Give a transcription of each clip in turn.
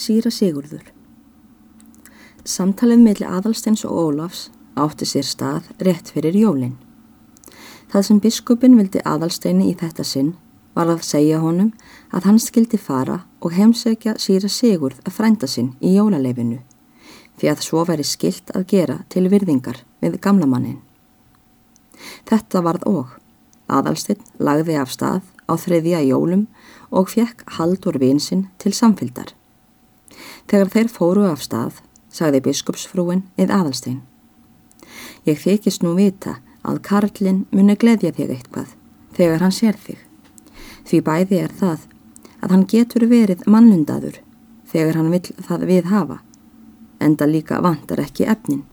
síra Sigurður. Samtalið meðli aðalsteins og Ólafs átti sér stað rétt fyrir jólinn. Það sem biskupin vildi aðalsteini í þetta sinn var að segja honum að hann skildi fara og heimsækja síra Sigurð að frænda sinn í jólaleifinu því að svo veri skilt að gera til virðingar við gamlamannin. Þetta varð og. Aðalstinn lagði af stað á þriðja jólum og fekk haldur vinsinn til samfylgdar. Þegar þeir fóru af stað, sagði biskupsfrúin eða aðalstein. Ég þykist nú vita að Karlinn muni gleðja þig eitthvað þegar hann sér þig. Því bæði er það að hann getur verið mannundaður þegar hann vill það við hafa, enda líka vantar ekki efnin.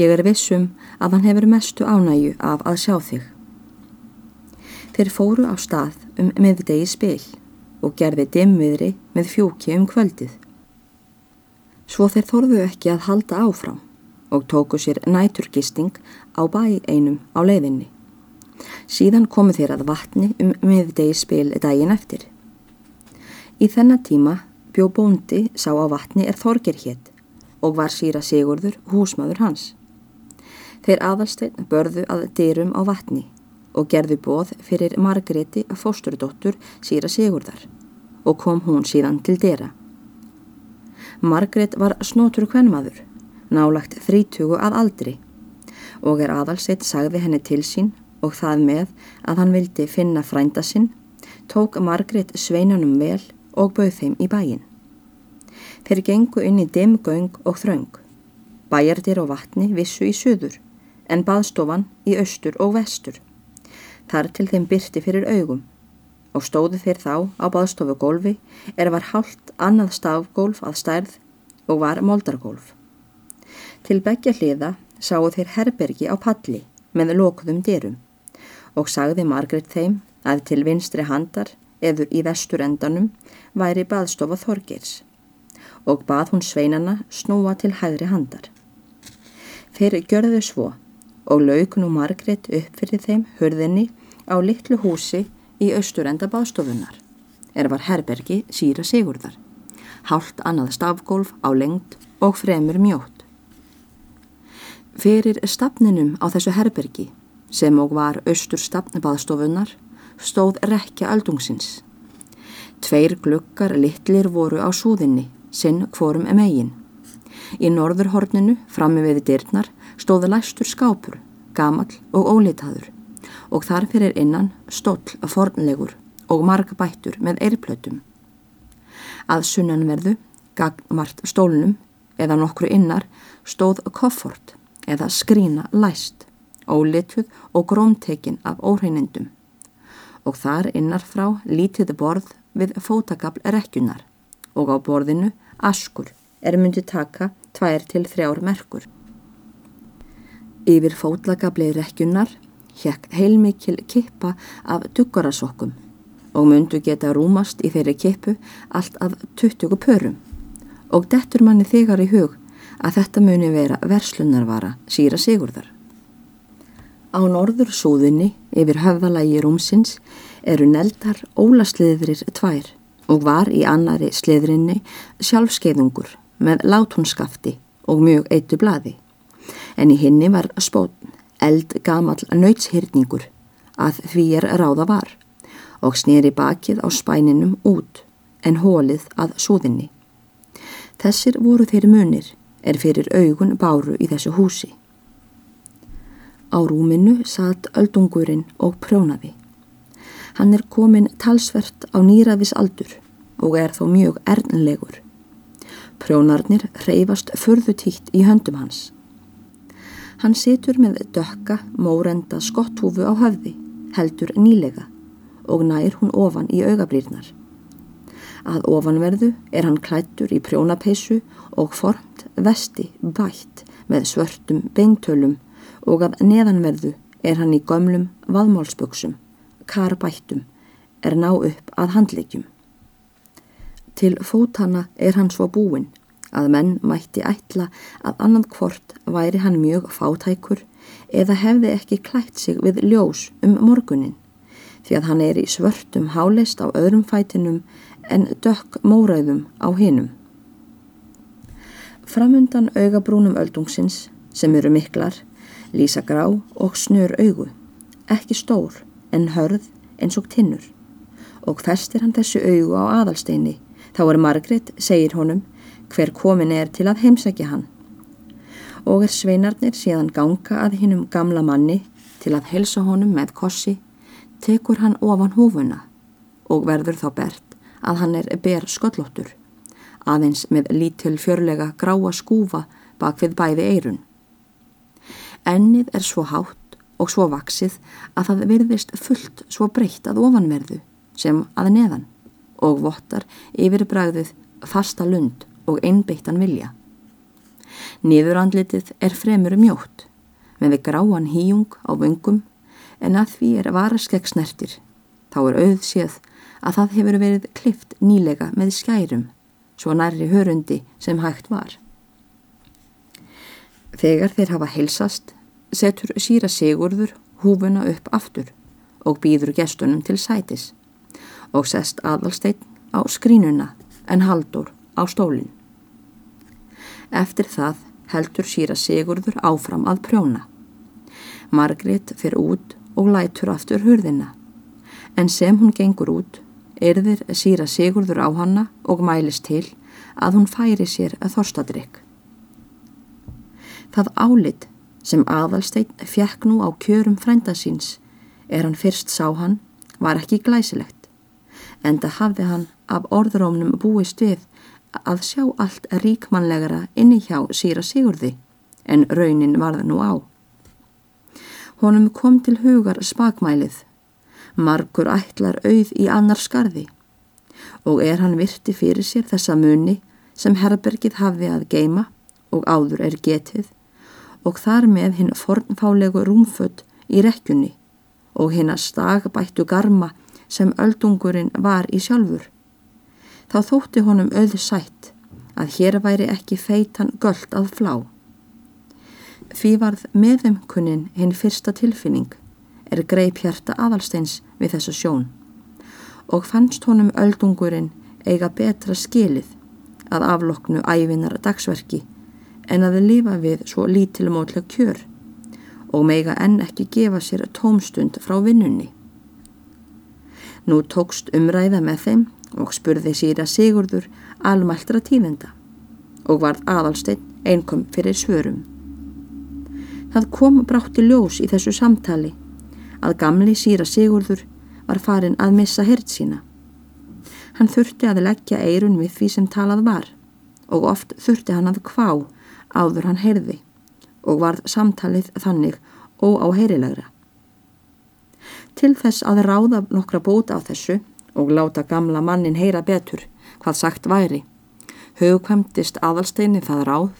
Ég er vissum að hann hefur mestu ánægu af að sjá þig. Þeir fóru á stað um miðdegi spil og gerði dimmiðri með fjúki um kvöldið. Svo þeir þorðu ekki að halda áfram og tóku sér næturgisting á bæ einum á leiðinni. Síðan komu þeir að vatni um miðdegi spil daginn eftir. Í þennan tíma bjó bóndi sá á vatni er þorgir hétt og var síra Sigurður húsmaður hans. Þeir aðalstein börðu að dyrum á vatni og gerði bóð fyrir Margreti fósturdóttur síra Sigurdar og kom hún síðan til dera. Margret var snótur kvennmaður, nálagt þrítugu að aldri og er aðalsett sagði henni til sín og það með að hann vildi finna frænda sinn, tók Margret sveinanum vel og bauð þeim í bæin. Þeir gengu inn í dimgöng og þröng. Bæjardir og vatni vissu í söður en baðstofan í austur og vestur þar til þeim byrti fyrir augum og stóðu þeir þá á baðstofu gólfi er var hálft annað stafgólf að stærð og var moldargólf. Til begja hliða sáu þeir herbergi á palli með lokuðum dyrum og sagði Margret þeim að til vinstri handar eður í vestur endanum væri baðstofa Þorgeirs og bað hún sveinana snúa til hæðri handar. Þeir görðu svo og lauk nú Margret upp fyrir þeim hörðinni á litlu húsi í austurenda bástofunar er var herbergi síra Sigurðar. Hálft annað stafgólf á lengt og fremur mjótt. Fyrir stafninum á þessu herbergi sem og var austur stafnbaðstofunar stóð rekja aldungsins. Tveir glukkar litlir voru á súðinni sinn hvorum emegin í norðurhorninu frammi við dyrnar stóði læstur skápur gamal og ólitaður og þar fyrir innan stóll fornlegur og margbættur með eirplötum. Að sunnanverðu, gagmart stólnum eða nokkru innar stóð koffort eða skrína læst, ólituð og grómtekin af óhreinindum og þar innar frá lítið borð við fótakabl rekjunar og á borðinu askur er myndið taka tvær til þrjár merkur. Yfir fótlagabli rekjunar hjekk heilmikil kippa af duggarasokkum og myndu geta rúmast í þeirri kippu allt af 20 pörum. Og dettur manni þegar í hug að þetta muni vera verslunarvara síra sigurðar. Á norður súðinni yfir höfðalagi rúmsins eru neldar ólasliðrir tvær og var í annari sliðrinni sjálfskeiðungur með látunskafti og mjög eittu bladi en í hinni var spótn eld gamal nöytshyrningur að því er ráða var og snýri bakið á spæninum út en hólið að súðinni. Þessir voru þeir munir er fyrir augun báru í þessu húsi. Á rúminu satt öldungurinn og prjónaði. Hann er komin talsvert á nýraðis aldur og er þó mjög ernlegur. Prjónarnir reyfast förðu tíkt í höndum hans. Hann situr með dökka, mórenda skotthúfu á höfði, heldur nýlega og nær hún ofan í augablýrnar. Að ofanverðu er hann klættur í prjónapeisu og formt vesti bætt með svörtum beintölum og að neðanverðu er hann í gömlum vaðmálsböksum, karbættum, er ná upp að handleikjum. Til fótana er hann svo búinn að menn mætti ætla að annan hvort væri hann mjög fátækur eða hefði ekki klætt sig við ljós um morgunin því að hann er í svörtum hálist á öðrum fætinum en dökk móræðum á hinum. Framundan augabrúnum öldungsins sem eru miklar, lísa grá og snur augu, ekki stór en hörð eins og tinnur og festir hann þessu augu á aðalsteini þá er Margret, segir honum, hver komin er til að heimsækja hann og er sveinarnir síðan ganga að hinnum gamla manni til að helsa honum með kossi, tekur hann ofan húfuna og verður þá bert að hann er ber sköllóttur, aðeins með lítil fjörlega gráa skúfa bak við bæði eirun. Ennið er svo hátt og svo vaksið að það virðist fullt svo breytt að ofanverðu sem að neðan og vottar yfir bræðið fasta lund og einbeittan vilja. Niðurandlitið er fremur mjótt með við gráan híjung á vöngum en að því er varaskegg snertir. Þá er auð séð að það hefur verið klift nýlega með skærum svo nærri hörundi sem hægt var. Þegar þeir hafa heilsast setur síra Sigurður húfuna upp aftur og býður gestunum til sætis og sest aðalsteinn á skrínuna en haldur á stólinn. Eftir það heldur síra Sigurður áfram að prjóna. Margrét fyrir út og lætur aftur hurðina en sem hún gengur út erðir síra Sigurður á hanna og mælist til að hún færi sér að þorstadrykk. Það álit sem aðalsteinn fjekk nú á kjörum frændasíns er hann fyrst sá hann var ekki glæsilegt en það hafði hann af orðrómnum búist við að sjá allt ríkmannlegara inni hjá síra Sigurði en raunin varða nú á. Honum kom til hugar spakmælið margur ætlar auð í annar skarði og er hann virti fyrir sér þessa muni sem herbergið hafi að geima og áður er getið og þar með hinn fornfálegu rúmfödd í rekkjunni og hinn að stagbættu garma sem öldungurinn var í sjálfur. Þá þótti honum auð sætt að hér væri ekki feitan göllt að flá. Því varð meðemkunin hinn fyrsta tilfinning er greip hjarta aðalsteins við þessu sjón og fannst honum öldungurinn eiga betra skilið að afloknu ævinar dagsverki en að lifa við svo lítilmótlega kjör og meiga enn ekki gefa sér tómstund frá vinnunni. Nú tókst umræða með þeim og spurði síra Sigurður almæltra tíðenda og varð aðalsteinn einkom fyrir svörum. Það kom brátti ljós í þessu samtali að gamli síra Sigurður var farin að missa hert sína. Hann þurfti að leggja eirun við því sem talað var og oft þurfti hann að kvá áður hann heyrði og varð samtalið þannig óáheyrilegra. Til þess að ráða nokkra bóta á þessu og láta gamla mannin heyra betur hvað sagt væri, hugkvæmtist aðalsteini það ráð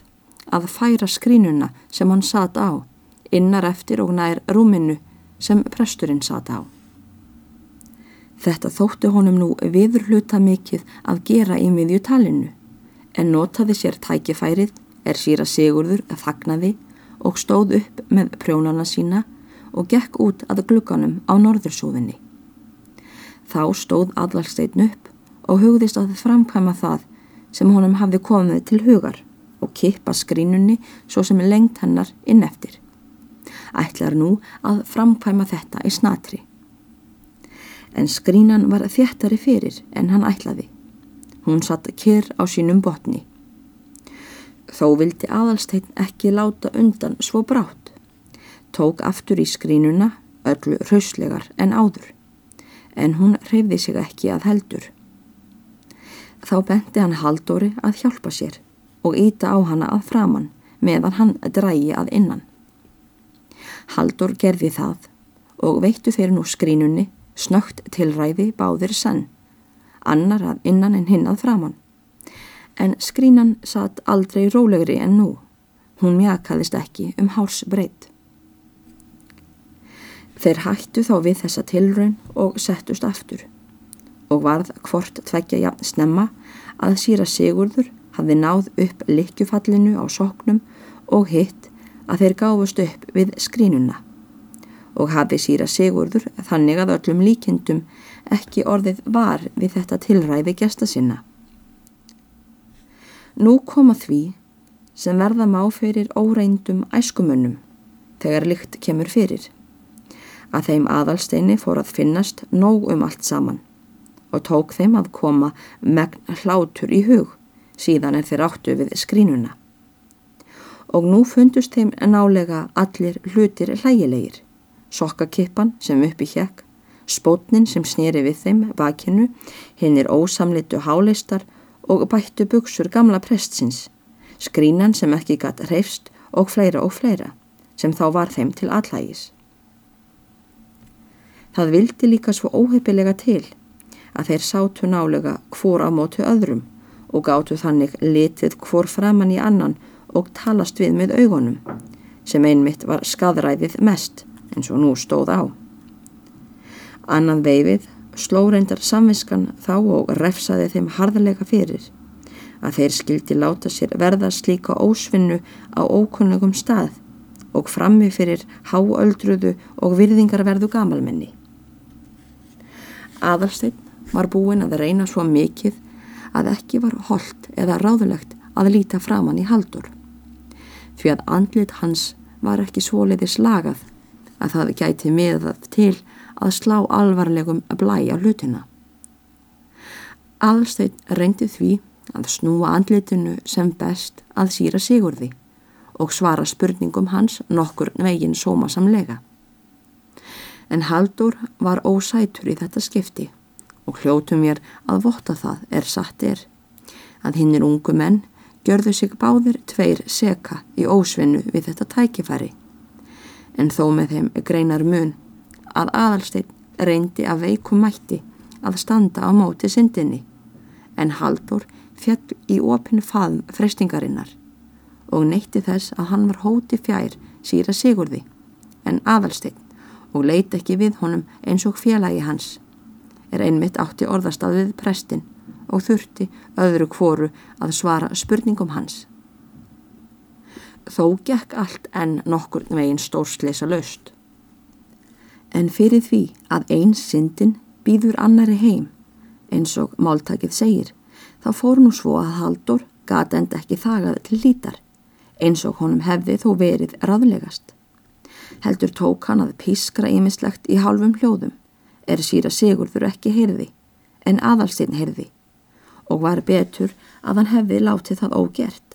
að færa skrínuna sem hann satt á innar eftir og nær rúminu sem presturinn sata á. Þetta þótti honum nú viðurluta mikið að gera í miðjutalinu en notaði sér tækifærið er síra Sigurður að þagnaði og stóð upp með prjónana sína og gekk út að glugganum á norðursúðinni. Þá stóð aðvalsteinn upp og hugðist að framkvæma það sem honum hafði komið til hugar og kippa skrínunni svo sem lengt hennar inn eftir ætlar nú að framkvæma þetta í snatri. En skrínan var þjættari fyrir en hann ætlaði. Hún satt kyrr á sínum botni. Þó vildi aðalsteinn ekki láta undan svo brátt. Tók aftur í skrínuna öllu rauslegar en áður. En hún reyfði sig ekki að heldur. Þá benti hann Haldóri að hjálpa sér og íta á hana að framann meðan hann drægi að innan. Haldur gerði það og veittu þeir nú skrínunni snögt tilræði báðir sann, annar að innan en hinn að framann. En skrínan satt aldrei rólegri en nú, hún mjakaðist ekki um hárs breytt. Þeir hættu þá við þessa tilraun og settust aftur og varð hvort tveggja jafn snemma að síra Sigurður hafði náð upp likjufallinu á soknum og hitt að þeir gáfust upp við skrínuna og hafi síra Sigurður þannig að öllum líkendum ekki orðið var við þetta tilræði gesta sinna. Nú koma því sem verða má fyrir óreindum æskumönnum þegar lykt kemur fyrir. Að þeim aðalsteini fór að finnast nóg um allt saman og tók þeim að koma megn hlátur í hug síðan er þeir áttu við skrínuna. Og nú fundust þeim nálega allir hlutir hlægilegir, sokkakippan sem uppi hjekk, spótnin sem snýri við þeim vakinu, hinn er ósamlitu háleistar og bættu buksur gamla prestsins, skrínan sem ekki gatt reyfst og fleira og fleira, sem þá var þeim til allægis. Það vildi líka svo óheipilega til að þeir sátu nálega hvor á mótu öðrum og gáttu þannig litið hvor framann í annan og talast við með augunum sem einmitt var skadræðið mest eins og nú stóð á. Annan veifið sló reyndar samviskan þá og refsaði þeim harðlega fyrir að þeir skildi láta sér verða slíka ósvinnu á ókunnugum stað og frammi fyrir háöldruðu og virðingarverðu gamalmenni. Aðalsteinn var búin að reyna svo mikið að ekki var holdt eða ráðulegt að líta framann í haldur. Því að andlit hans var ekki svoliði slagað að það gæti miðað til að slá alvarlegum að blæja hlutina. Allsteinn reyndi því að snúa andlitinu sem best að síra sigurði og svara spurningum hans nokkur veginn sómasamlega. En Haldur var ósætur í þetta skipti. Og hljótum mér að votta það er satt er að hinnir ungu menn gjörðu sig báðir tveir seka í ósvinnu við þetta tækifæri. En þó með þeim greinar mun að aðalsteinn reyndi að veikum mætti að standa á móti syndinni. En Haldur fjall í opinu faðum freystingarinnar og neytti þess að hann var hóti fjær síra Sigurði en aðalsteinn og leiti ekki við honum eins og félagi hans er einmitt átti orðastað við prestin og þurfti öðru kvoru að svara spurningum hans. Þó gekk allt enn nokkur veginn stórsleisa löst. En fyrir því að eins syndin býður annari heim, eins og máltakið segir, þá fór nú svo að Haldur gata enda ekki þagað til lítar, eins og honum hefði þó verið raðlegast. Heldur tók hann að pískra ímislegt í hálfum hljóðum er síra Sigurður ekki heyrði en aðalstinn heyrði og var betur að hann hefði látið það ógert.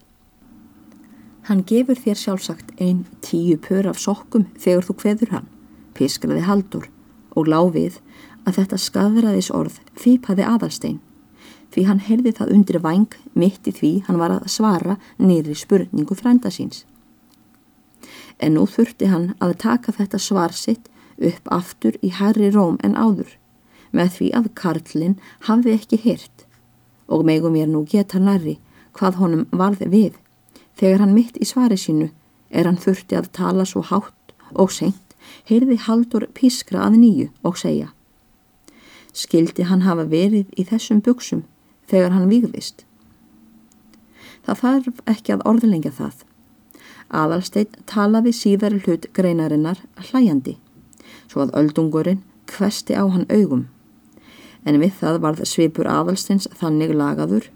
Hann gefur þér sjálfsagt einn tíu pör af sokkum þegar þú kveður hann, piskraði haldur og láfið að þetta skafraðis orð fýpaði aðalstein því hann heyrði það undir vang mitt í því hann var að svara nýri spurningu frænda síns. En nú þurfti hann að taka þetta svar sitt upp aftur í herri róm en áður með því að Karlinn hafði ekki hirt og megum ég nú geta nærri hvað honum varði við. Þegar hann mitt í svari sínu er hann þurfti að tala svo hátt og seint heyrði Haldur pískra að nýju og segja skildi hann hafa verið í þessum buksum þegar hann výðist það þarf ekki að orðlengja það aðalsteit talaði síðar hlut greinarinnar hlæjandi svo að öldungurinn hvesti á hann augum. En við það varð svipur aðalstins þannig lagaður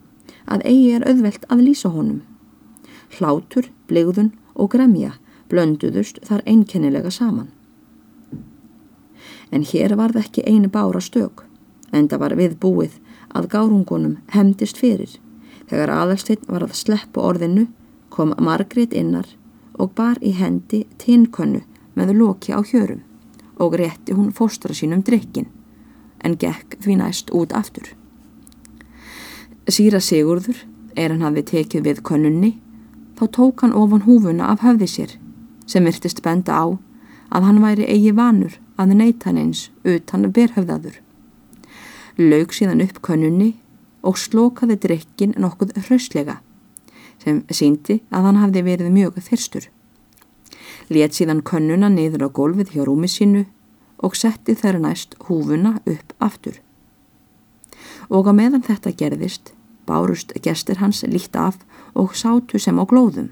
að eigi er auðvelt að lýsa honum. Hlátur, blegðun og gremja blönduðust þar einkennilega saman. En hér varð ekki einu bára stök, en það var viðbúið að gárungunum hemdist fyrir. Þegar aðalstinn var að sleppu orðinu kom Margrét innar og bar í hendi tinkönnu með loki á hjörum og rétti hún fóstra sínum drikkin en gekk því næst út aftur. Sýra Sigurður, er hann hafi tekið við könnunni, þá tók hann ofan húfuna af höfði sér sem virtist benda á að hann væri eigi vanur að neyta hann eins utan berhöfðaður. Laug síðan upp könnunni og slókaði drikkin nokkuð hrauslega sem síndi að hann hafði verið mjög þyrstur let síðan könnuna niður á gólfið hjá rúmi sínu og setti þeirra næst húfuna upp aftur. Og á meðan þetta gerðist, bárust gestir hans líkt af og sátu sem á glóðum.